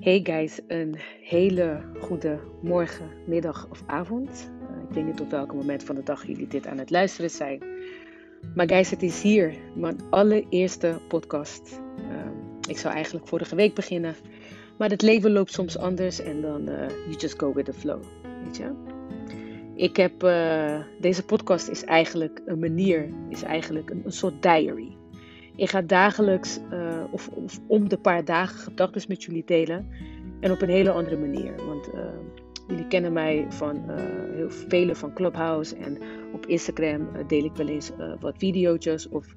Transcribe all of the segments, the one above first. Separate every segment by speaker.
Speaker 1: Hey guys, een hele goede morgen, middag of avond. Uh, ik weet niet op welk moment van de dag jullie dit aan het luisteren zijn. Maar guys, het is hier mijn allereerste podcast. Uh, ik zou eigenlijk vorige week beginnen, maar het leven loopt soms anders en dan uh, you just go with the flow, weet je. Ik heb, uh, deze podcast is eigenlijk een manier, is eigenlijk een soort diary. Ik ga dagelijks uh, of, of, om de paar dagen gedachten met jullie delen. En op een hele andere manier. Want uh, jullie kennen mij van uh, heel vele van Clubhouse. En op Instagram deel ik wel eens wat video's of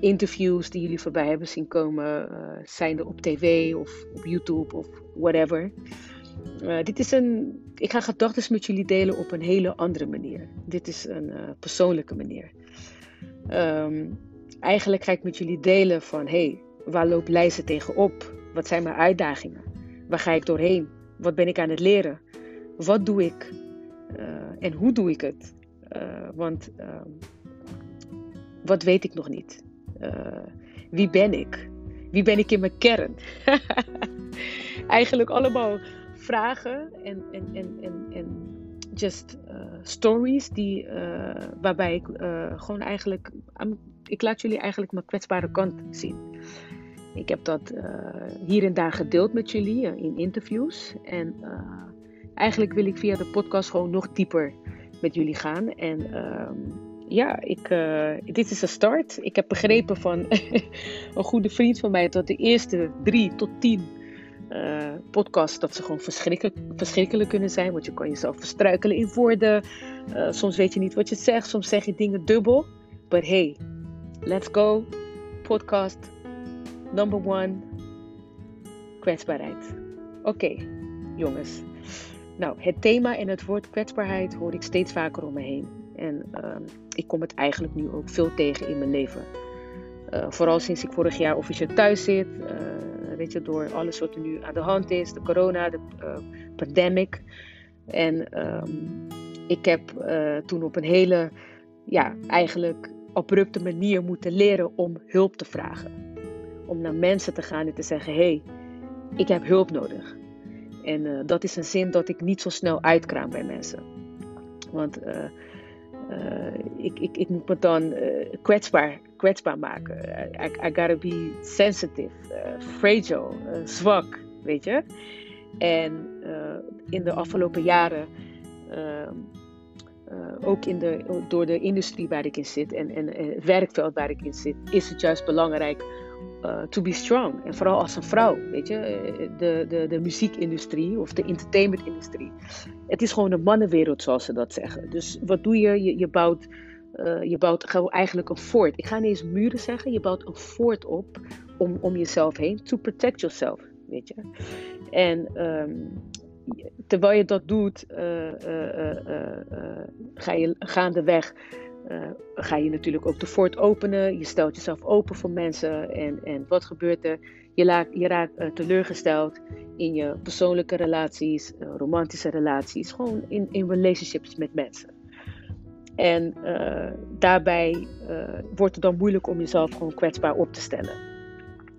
Speaker 1: interviews die jullie voorbij hebben zien komen. zijn er op tv of op YouTube of whatever. dit is een. Ik ga gedachten met jullie delen op een hele andere manier. Dit is een persoonlijke manier. Um, eigenlijk ga ik met jullie delen van hey, waar loopt Leijzen tegenop? Wat zijn mijn uitdagingen? Waar ga ik doorheen? Wat ben ik aan het leren? Wat doe ik? Uh, en hoe doe ik het? Uh, want uh, wat weet ik nog niet? wie ben ik? Wie ben ik in mijn kern? Eigenlijk allemaal vragen en, en, en, en, en just stories die, waarbij ik gewoon eigenlijk ik laat jullie eigenlijk mijn kwetsbare kant zien. Ik heb dat hier en daar gedeeld met jullie in interviews. En eigenlijk wil ik via de podcast gewoon nog dieper met jullie gaan. En ehm, ja, ik, dit is een start. Ik heb begrepen van een goede vriend van mij dat de eerste drie tot tien podcasts dat ze gewoon verschrikkelijk, verschrikkelijk kunnen zijn. Want je kan jezelf verstruikelen in woorden. soms weet je niet wat je zegt. Soms zeg je dingen dubbel. Maar hey, Let's go. Podcast number one. Kwetsbaarheid. Oké, jongens. Nou, het thema en het woord kwetsbaarheid hoor ik steeds vaker om me heen. En uh, ik kom het eigenlijk nu ook veel tegen in mijn leven. Uh, vooral sinds ik vorig jaar officieel thuis zit. Uh, door alles wat er nu aan de hand is. De corona, de uh, pandemic. En um, ik heb toen op een hele, ja, eigenlijk abrupte manier moeten leren om hulp te vragen. Om naar mensen te gaan en te zeggen: hey, ik heb hulp nodig. En uh, dat is een zin dat ik niet zo snel uitkraam bij mensen. Want ik, ik, ik moet me dan kwetsbaar, kwetsbaar maken. I, gotta be sensitive, fragile, zwak, weet je. En in de afgelopen jaren ehm, ook in de, door de industrie waar ik in zit en, en, het werkveld waar ik in zit, is het juist belangrijk to be strong. En vooral als een vrouw, weet je, eh, de, de, de muziekindustrie of de entertainmentindustrie. Het is gewoon een mannenwereld, zoals ze dat zeggen. Dus wat doe je? Je, je bouwt, uh, je bouwt eigenlijk een fort. Ik ga niet eens muren zeggen, je bouwt een fort op om, om jezelf heen, to protect yourself, weet je. En um, terwijl je dat doet, uh, uh, ga je gaandeweg ga je natuurlijk ook de fort openen. Je stelt jezelf open voor mensen. En, en wat gebeurt er? Je, je raakt teleurgesteld in je persoonlijke relaties, romantische relaties, gewoon in, in relationships met mensen. En daarbij wordt het dan moeilijk om jezelf gewoon kwetsbaar op te stellen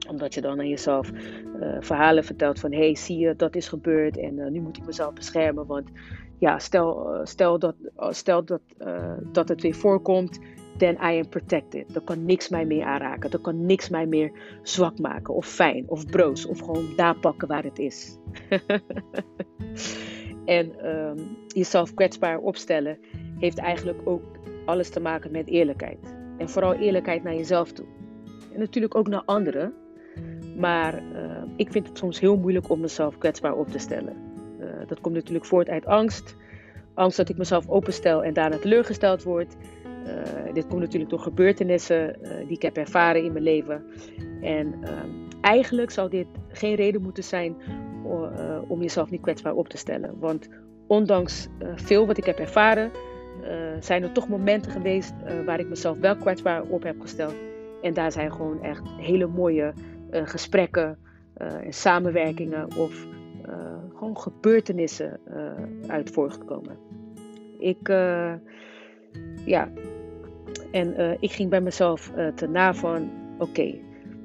Speaker 1: omdat je dan aan jezelf uh, verhalen vertelt van... hé, hey, zie je, dat is gebeurd en nu moet ik mezelf beschermen. Want ja, stel, stel, dat, stel dat, dat het weer voorkomt, then I am protected. Dan kan niks mij meer aanraken. Dan kan niks mij meer zwak maken of fijn of broos. Of gewoon daar pakken waar het is. en um, jezelf kwetsbaar opstellen heeft eigenlijk ook alles te maken met eerlijkheid. En vooral eerlijkheid naar jezelf toe. En natuurlijk ook naar anderen. Maar uh, ik vind het soms heel moeilijk om mezelf kwetsbaar op te stellen. Uh, dat komt natuurlijk voort uit angst. Angst dat ik mezelf openstel en daarna teleurgesteld word. Uh, dit komt natuurlijk door gebeurtenissen die ik heb ervaren in mijn leven. En eigenlijk zou dit geen reden moeten zijn om jezelf niet kwetsbaar op te stellen. Want ondanks veel wat ik heb ervaren, zijn er toch momenten geweest waar ik mezelf wel kwetsbaar op heb gesteld. En daar zijn gewoon echt hele mooie uh, gesprekken uh, en samenwerkingen of uh, gewoon gebeurtenissen uit voortgekomen. Ik, ja, en ik ging bij mezelf te na van, oké,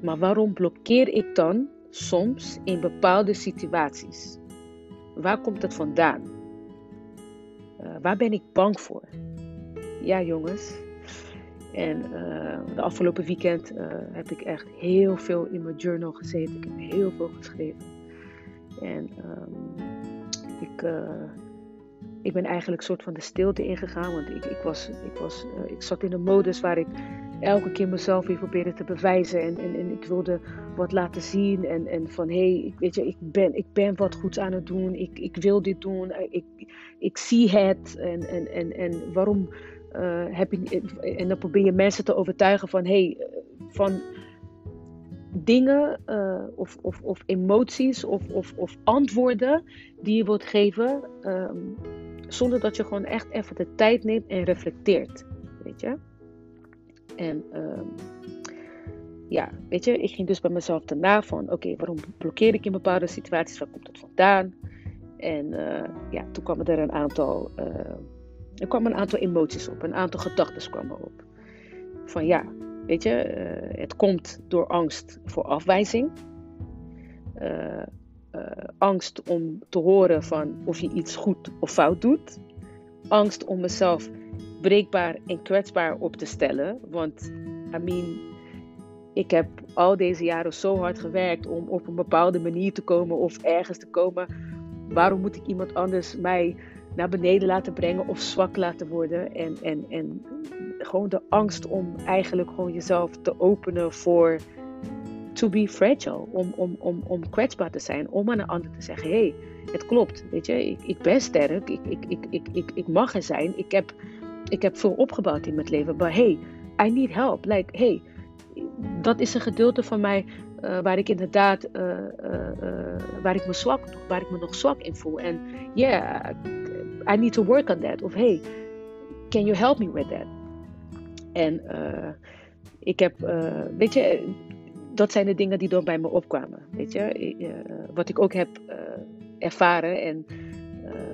Speaker 1: maar waarom blokkeer ik dan soms in bepaalde situaties? Waar komt het vandaan? Uh, waar ben ik bang voor? Ja, jongens. En uh, de afgelopen weekend uh, heb ik echt heel veel in mijn journal gezeten. Ik heb heel veel geschreven. En um, ik, ik ben eigenlijk soort van de stilte ingegaan. Want ik, ik, was, ik, was, ik zat in een modus waar ik elke keer mezelf weer probeerde te bewijzen. En, en, en ik wilde wat laten zien. En, en van hé, hey, weet je, ik ben, ik ben wat goeds aan het doen. Ik, ik wil dit doen. Ik, ik zie het. En, en, en, en waarom uh, heb je. En dan probeer je mensen te overtuigen van hé, hey, van dingen uh, of, of, of emoties of, of, of antwoorden die je wilt geven. Um, zonder dat je gewoon echt even de tijd neemt en reflecteert. Weet je? En um, ja, weet je, ik ging dus bij mezelf daarna van, oké, waarom blokkeer ik in bepaalde situaties? Waar komt het vandaan? En uh, ja, toen kwamen er een aantal, uh, er kwamen een aantal emoties op, een aantal gedachten kwamen op. Van ja, weet je, uh, het komt door angst voor afwijzing. angst om te horen van of je iets goed of fout doet. Angst om mezelf breekbaar en kwetsbaar op te stellen. Want, I mean, ik heb al deze jaren zo hard gewerkt om op een bepaalde manier te komen of ergens te komen. Waarom moet ik iemand anders mij naar beneden laten brengen of zwak laten worden? En, en, en gewoon de angst om eigenlijk gewoon jezelf te openen voor to be fragile. Om, om, om, om kwetsbaar te zijn. Om aan een ander te zeggen: hé, hey, het klopt. Weet je, ik, ik ben sterk. Ik, ik, ik, ik, ik, ik mag er zijn. Ik heb ik heb veel opgebouwd in mijn leven. Maar hey, I need help. Like, hey, dat is een gedeelte van mij uh, waar ik inderdaad, uh, uh, waar ik me zwak, waar ik me nog zwak in voel. En yeah, I need to work on that. Of hey, can you help me with that? En ik heb, weet je, dat zijn de dingen die dan bij me opkwamen. Weet je, wat ik ook heb ervaren en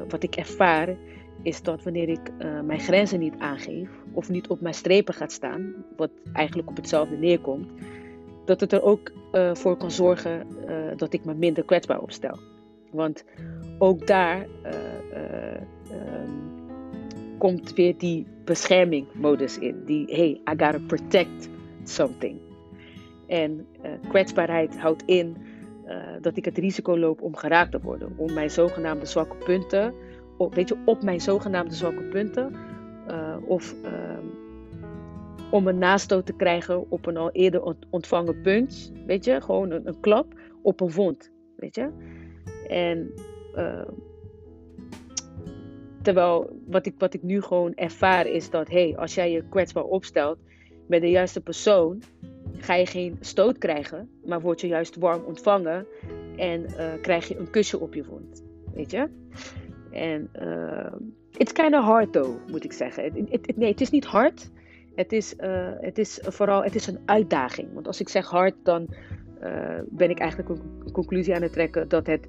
Speaker 1: wat ik ervaar is dat wanneer ik mijn grenzen niet aangeef of niet op mijn strepen gaat staan, wat eigenlijk op hetzelfde neerkomt, dat het er ook voor kan zorgen dat ik me minder kwetsbaar opstel. Want ook daar um, komt weer die beschermingmodus in. Die, hey, I gotta protect something. En kwetsbaarheid houdt in dat ik het risico loop om geraakt te worden, om mijn zogenaamde zwakke punten op, weet je, op mijn zogenaamde zwakke punten. Of uh, om een nastoot te krijgen op een al eerder ontvangen punt. Weet je, gewoon een, een klap op een wond. Weet je. En terwijl wat ik, wat ik nu gewoon ervaar is dat, hey, als jij je kwetsbaar opstelt met de juiste persoon, ga je geen stoot krijgen, maar word je juist warm ontvangen en uh, krijg je een kusje op je wond. Weet je? En uh, it's kind of hard though, moet ik zeggen. nee, het is niet hard. Het is, uh, het is vooral het is een uitdaging. Want als ik zeg hard, dan ben ik eigenlijk een conclusie aan het trekken dat het,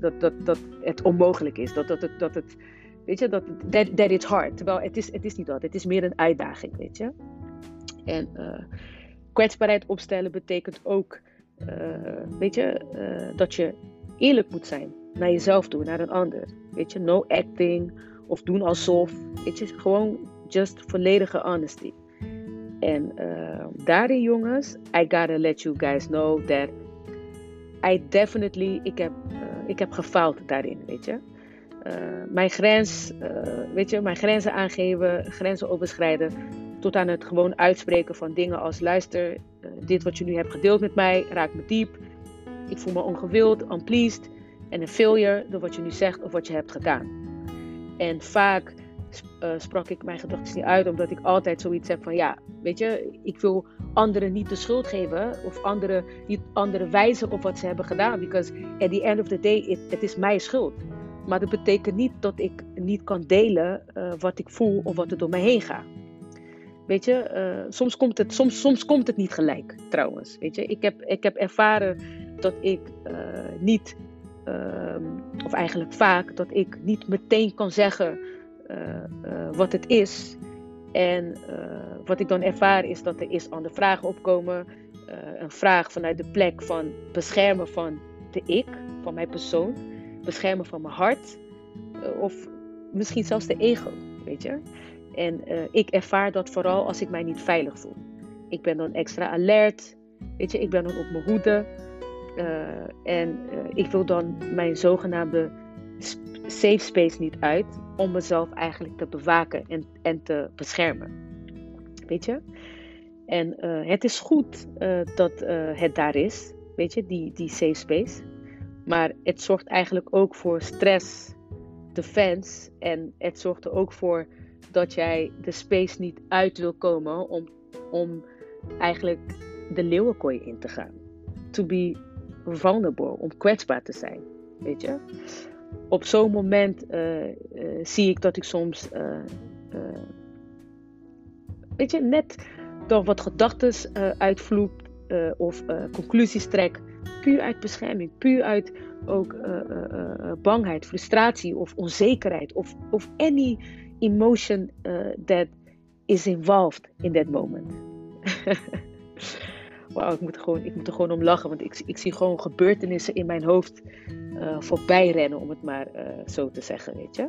Speaker 1: dat, dat, dat het onmogelijk is. Dat, dat, het, dat het, weet je, dat that, that it's hard. Terwijl het is, het is niet dat. Het is meer een uitdaging, weet je. En kwetsbaarheid opstellen betekent ook, weet je, dat je eerlijk moet zijn naar jezelf toe, naar een ander. Weet je, no acting of doen alsof. Weet je, gewoon just volledige honesty. En daarin, jongens, I gotta let you guys know that I definitely, ik heb, ik heb gefaald daarin, weet je. Uh, mijn grens, weet je, mijn grenzen aangeven, grenzen overschrijden. Tot aan het gewoon uitspreken van dingen als: luister, dit wat je nu hebt gedeeld met mij raakt me diep. Ik voel me ongewild, unpleased en een failure door wat je nu zegt of wat je hebt gedaan. En vaak sprak ik mijn gedachten niet uit, omdat ik altijd zoiets heb van ja, weet je, ik wil anderen niet de schuld geven of anderen niet anderen wijzen op wat ze hebben gedaan. Because at the end of the day, het is mijn schuld. Maar dat betekent niet dat ik niet kan delen uh, wat ik voel of wat er door mij heen gaat. Weet je, uh, soms, komt het, soms, soms komt het niet gelijk trouwens. Weet je, ik heb, ik heb ervaren dat ik niet Ehm, of eigenlijk vaak, dat ik niet meteen kan zeggen wat het is. En wat ik dan ervaar is dat er eerst andere vragen opkomen. een vraag vanuit de plek van beschermen van de ik, van mijn persoon, beschermen van mijn hart, of misschien zelfs de ego, weet je. En ik ervaar dat vooral als ik mij niet veilig voel. Ik ben dan extra alert, weet je, ik ben dan op mijn hoede. en ik wil dan mijn zogenaamde safe space niet uit om mezelf eigenlijk te bewaken en, en te beschermen. Weet je? En het is goed dat het daar is, weet je, die, die safe space. Maar het zorgt eigenlijk ook voor stress, defense. En het zorgt er ook voor dat jij de space niet uit wil komen om, om eigenlijk de leeuwenkooi in te gaan. To be vulnerable, om kwetsbaar te zijn, weet je op zo'n moment uh, uh, zie ik dat ik soms, uh, weet je, net door wat gedachten uitvloep of conclusies trek, puur uit bescherming, puur uit ook bangheid, frustratie of onzekerheid of, of any emotion that is involved in that moment. Wauw, ik, moet er gewoon, ik moet er gewoon om lachen, want ik, ik zie gewoon gebeurtenissen in mijn hoofd uh, voorbij rennen, om het maar uh, zo te zeggen, weet je.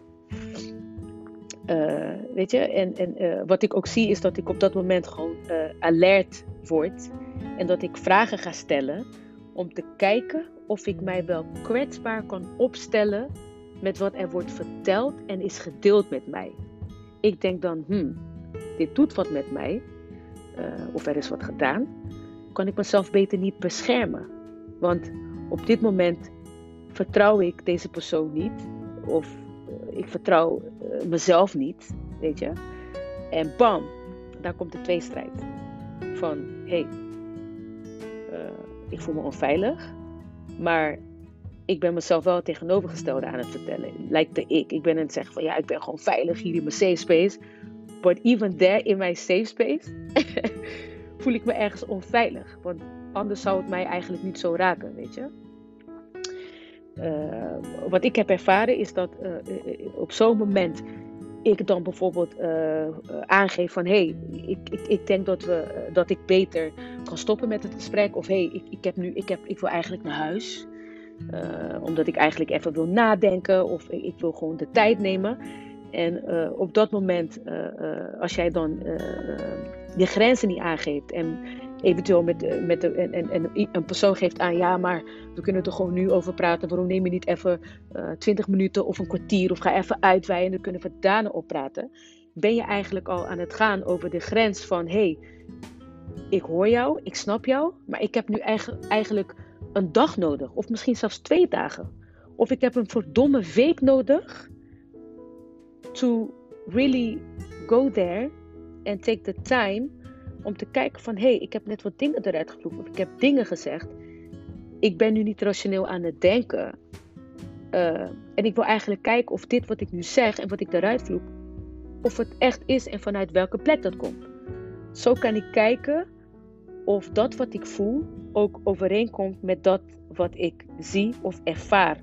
Speaker 1: Uh, weet je, en, en wat ik ook zie is dat ik op dat moment gewoon alert word en dat ik vragen ga stellen om te kijken of ik mij wel kwetsbaar kan opstellen met wat er wordt verteld en is gedeeld met mij. Ik denk dan, hmm, dit doet wat met mij, of er is wat gedaan, kan ik mezelf beter niet beschermen. Want op dit moment vertrouw ik deze persoon niet. Of eh, ik vertrouw uh, mezelf niet, weet je. En bam, daar komt de tweestrijd. Van, hé, hey, uh, ik voel me onveilig. Maar ik ben mezelf wel tegenovergestelde aan het vertellen. Lijkt de ik. Ik ben aan het zeggen van, ja, ik ben gewoon veilig hier in mijn safe space. But even there in my safe space... voel ik me ergens onveilig. Want anders zou het mij eigenlijk niet zo raken, weet je. Uh, wat ik heb ervaren is dat uh, op zo'n moment ik dan bijvoorbeeld aangeef van hé, hey, ik, ik, ik denk dat, we, dat ik beter kan stoppen met het gesprek. Of hé, hey, ik, ik, heb nu, ik, heb, ik wil eigenlijk naar huis. omdat ik eigenlijk even wil nadenken of ik wil gewoon de tijd nemen. En op dat moment, als jij dan je grenzen niet aangeeft. En eventueel met, met en, en, een persoon geeft aan, ja, maar we kunnen er gewoon nu over praten. Waarom neem je niet even uh, eh, 20 minuten of een kwartier of ga even uitweiden, dan kunnen we daarna oppraten. Ben je eigenlijk al aan het gaan over de grens van, hey, ik hoor jou, ik snap jou, maar ik heb nu eigenlijk een dag nodig, of misschien zelfs twee dagen. Of ik heb een verdomme week nodig to really go there en take the time om te kijken van hé, hey, ik heb net wat dingen eruit gevloeid of ik heb dingen gezegd. Ik ben nu niet rationeel aan het denken. Uh, en ik wil eigenlijk kijken of dit wat ik nu zeg en wat ik eruit vloep, of het echt is en vanuit welke plek dat komt. Zo kan ik kijken of dat wat ik voel ook overeenkomt met dat wat ik zie of ervaar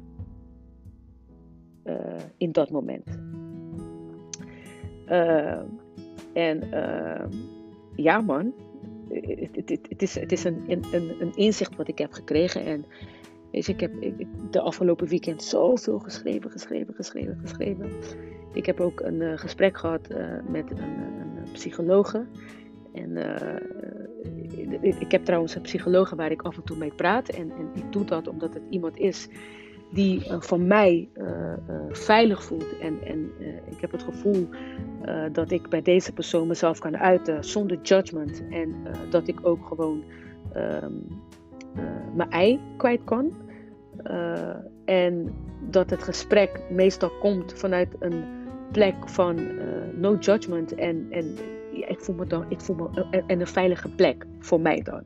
Speaker 1: uh, in dat moment. Uh, en uh, ja man, het, is, het is een, een, een inzicht wat ik heb gekregen. En ik heb de afgelopen weekend zoveel geschreven, geschreven, geschreven, geschreven. Ik heb ook een uh, gesprek gehad uh, met een, een, psychologe. En uh, ik heb trouwens een psychologe waar ik af en toe mee praat. En, en ik doe dat omdat het iemand is die uh, van mij uh, uh, veilig voelt. En, en ik heb het gevoel dat ik bij deze persoon mezelf kan uiten zonder judgment. En dat ik ook gewoon um, mijn ei kwijt kan. en dat het gesprek meestal komt vanuit een plek van no judgment. En, en ik voel me dan, ik voel me en een veilige plek voor mij dan.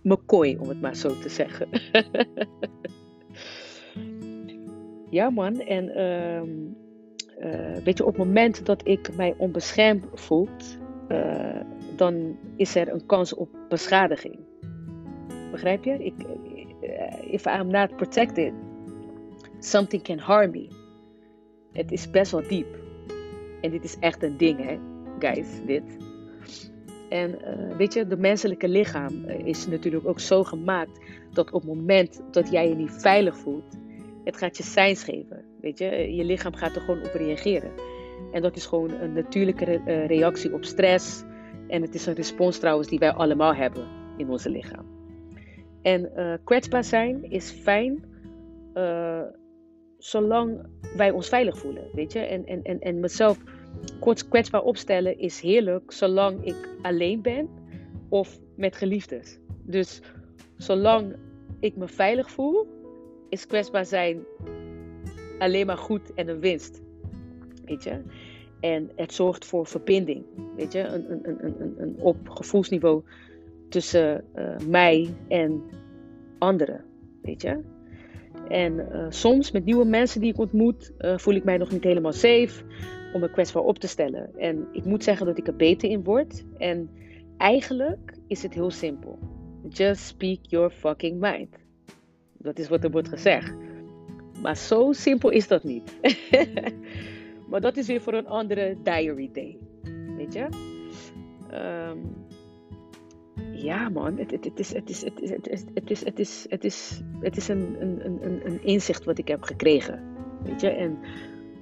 Speaker 1: Mijn kooi, om het maar zo te zeggen. Ja, man. En uh, weet je, op het moment dat ik mij onbeschermd voel, uh, dan is er een kans op beschadiging. Begrijp je? Ik, uh, if I'm not protected, something can harm me. Het is best wel diep. En dit is echt een ding, hè, guys, dit. En weet je, de menselijke lichaam is natuurlijk ook zo gemaakt dat op het moment dat jij je niet veilig voelt, het gaat je signs geven. Weet je, je lichaam gaat er gewoon op reageren. En dat is gewoon een natuurlijke reactie op stress. En het is een respons trouwens die wij allemaal hebben in onze lichaam. En uh, kwetsbaar zijn is fijn zolang wij ons veilig voelen, weet je. En, en, en, en mezelf kort kwetsbaar opstellen is heerlijk zolang ik alleen ben of met geliefdes. Dus zolang ik me veilig voel, is kwetsbaar zijn alleen maar goed en een winst. Weet je? En het zorgt voor verbinding. Weet je? Een, een, een, een, een op gevoelsniveau tussen uh, mij en anderen. Weet je? En uh, soms met nieuwe mensen die ik ontmoet, uh, voel ik mij nog niet helemaal safe om me kwetsbaar op te stellen. En ik moet zeggen dat ik er beter in word. En eigenlijk is het heel simpel. Just speak your fucking mind. Dat is wat er wordt gezegd. Maar zo simpel is dat niet. maar dat is weer voor een andere diary day. Weet je? Um, ja, man, het, is, het, is, het, is, het, is, het, is, het, is, het, is, een, een, een, een inzicht wat ik heb gekregen. Weet je, en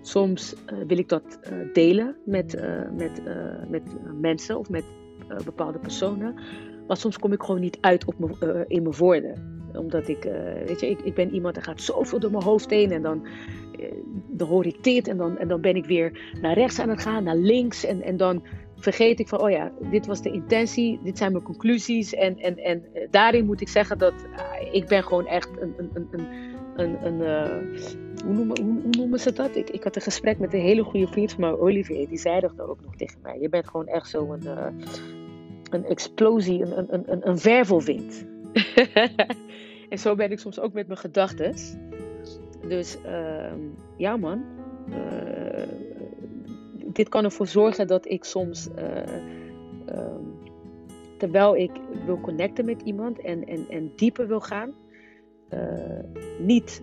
Speaker 1: soms uh, wil ik dat uh, delen met, uh, met, met mensen of met bepaalde personen. Maar soms kom ik gewoon niet uit op in mijn woorden. Omdat ik, weet je, ik, ik ben iemand, er gaat zoveel door mijn hoofd heen. En dan, dan hoor ik dit en dan, en dan ben ik weer naar rechts aan het gaan, naar links. En, en dan vergeet ik van, oh ja, dit was de intentie, dit zijn mijn conclusies. En, en, en daarin moet ik zeggen dat ik ben gewoon echt een, een, een, een, een, hoe, noemen, hoe, ze dat? Ik, ik had een gesprek met een hele goede vriend van mij, Olivier, die zei dat ook nog tegen mij. Je bent gewoon echt zo een, een explosie, een, een, een, een wervelwind. en zo ben ik soms ook met mijn gedachten. Dus ja man, dit kan ervoor zorgen dat ik soms, uh, um, terwijl ik wil connecten met iemand en, en, en dieper wil gaan, uh, niet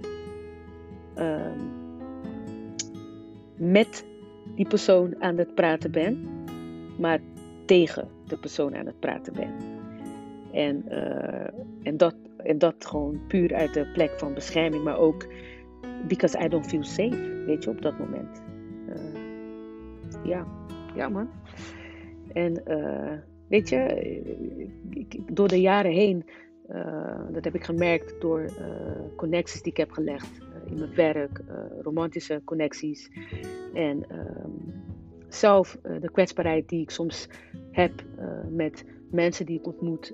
Speaker 1: um, met die persoon aan het praten ben, maar tegen de persoon aan het praten ben. En, uh, en, dat, en dat gewoon puur uit de plek van bescherming, maar ook because I don't feel safe, weet je, op dat moment ja, ja man. En uh, weet je, ik, door de jaren heen, dat heb ik gemerkt door connecties die ik heb gelegd in mijn werk, romantische connecties. En ehm, zelf de kwetsbaarheid die ik soms heb met mensen die ik ontmoet,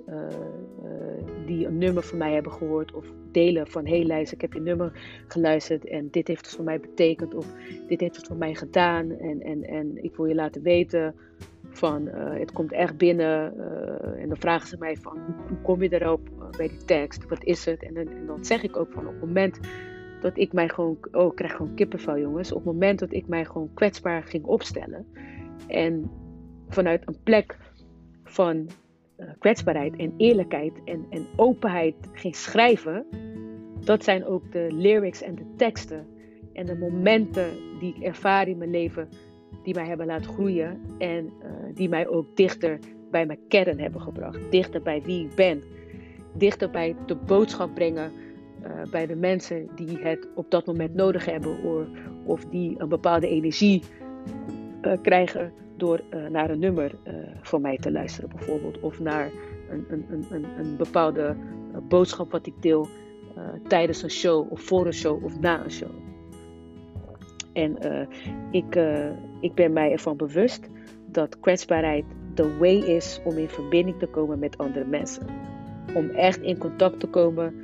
Speaker 1: die een nummer van mij hebben gehoord of delen van hey lijst, ik heb je nummer geluisterd en dit heeft het voor mij betekend of dit heeft het voor mij gedaan en, en, en ik wil je laten weten van uh, het komt echt binnen en dan vragen ze mij van hoe, kom je erop bij die tekst, wat is het? En, en, dan zeg ik ook van op het moment dat ik mij gewoon, oh ik krijg gewoon kippenvel jongens, op het moment dat ik mij gewoon kwetsbaar ging opstellen en vanuit een plek van uh, kwetsbaarheid en eerlijkheid en, en openheid ging schrijven, dat zijn ook de lyrics en de teksten en de momenten die ik ervaar in mijn leven, die mij hebben laten groeien en uh, die mij ook dichter bij mijn kern hebben gebracht. Dichter bij wie ik ben. Dichter bij de boodschap brengen uh, bij de mensen die het op dat moment nodig hebben of, of die een bepaalde energie krijgen door uh, naar een nummer uh, van mij te luisteren, bijvoorbeeld. Of naar een, een, een, een bepaalde uh, boodschap wat ik deel tijdens een show, of voor een show, of na een show. En ik, ik ben mij ervan bewust dat kwetsbaarheid de way is om in verbinding te komen met andere mensen. Om echt in contact te komen.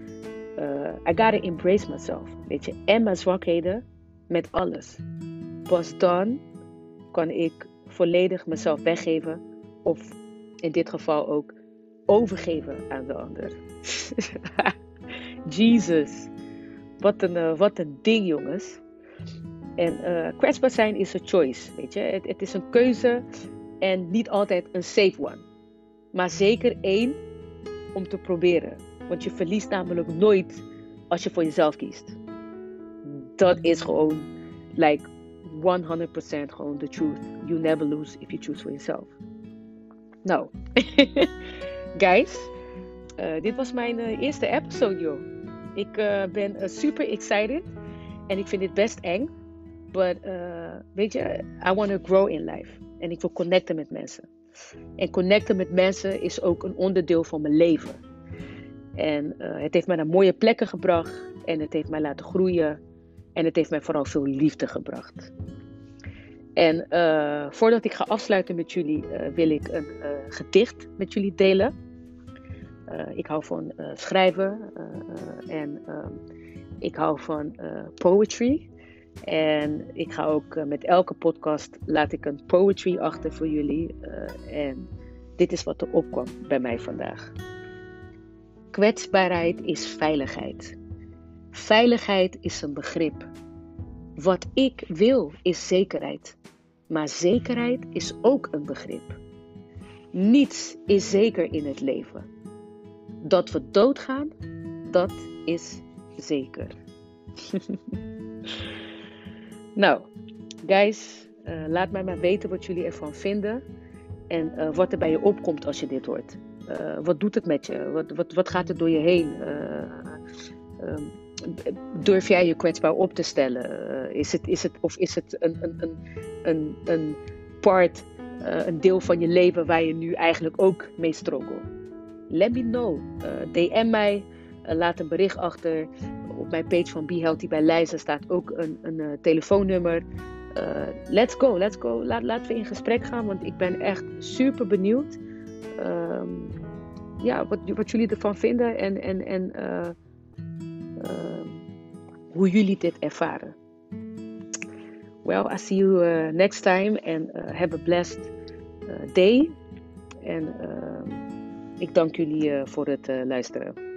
Speaker 1: I gotta embrace myself, weet je. En mijn zwakheden met alles. Pas dan kan ik volledig mezelf weggeven of in dit geval ook overgeven aan de ander. Jesus, wat een, uh, wat een ding jongens. En uh, kwetsbaar zijn is een choice, weet je. Het, het, is een keuze en niet altijd een safe one. Maar zeker één om te proberen. Want je verliest namelijk nooit als je voor jezelf kiest. Dat is gewoon, like, 100% gewoon the truth. You never lose if you choose for yourself. Nou, guys, dit was mijn eerste episode, joh. Ik ben super excited en ik vind dit best eng. But weet je, I want to grow in life. En ik wil connecten met mensen. En connecten met mensen is ook een onderdeel van mijn leven. En het heeft mij naar mooie plekken gebracht. En het heeft mij laten groeien. En het heeft mij vooral veel liefde gebracht. En uh, voordat ik ga afsluiten met jullie, uh, wil ik een uh, gedicht met jullie delen. ik hou van schrijven en ik hou van poetry. En ik ga ook met elke podcast laat ik een poetry achter voor jullie. en dit is wat er opkwam bij mij vandaag. Kwetsbaarheid is veiligheid. Veiligheid is een begrip. Wat ik wil is zekerheid. Maar zekerheid is ook een begrip. Niets is zeker in het leven. Dat we doodgaan, dat is zeker. nou, guys, uh, laat mij maar weten wat jullie ervan vinden. En uh, wat er bij je opkomt als je dit hoort. Uh, wat doet het met je? Wat, wat, wat gaat er door je heen? Um, durf jij je kwetsbaar op te stellen? Uh, is het, is het, of is het een, een, een, een, part, uh, een deel van je leven waar je nu eigenlijk ook mee struggle? Let me know. Uh, DM mij. laat een bericht achter. Op mijn page van Be Healthy bij Leijzen staat ook een, een telefoonnummer. let's go, let's go. Laat, laten we in gesprek gaan, want ik ben echt super benieuwd. Um, ja, wat, wat jullie ervan vinden en, en, en hoe jullie dit ervaren. Well, I see you uh, next time and uh, have a blessed uh, day. En ik dank jullie voor het luisteren.